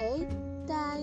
哎，但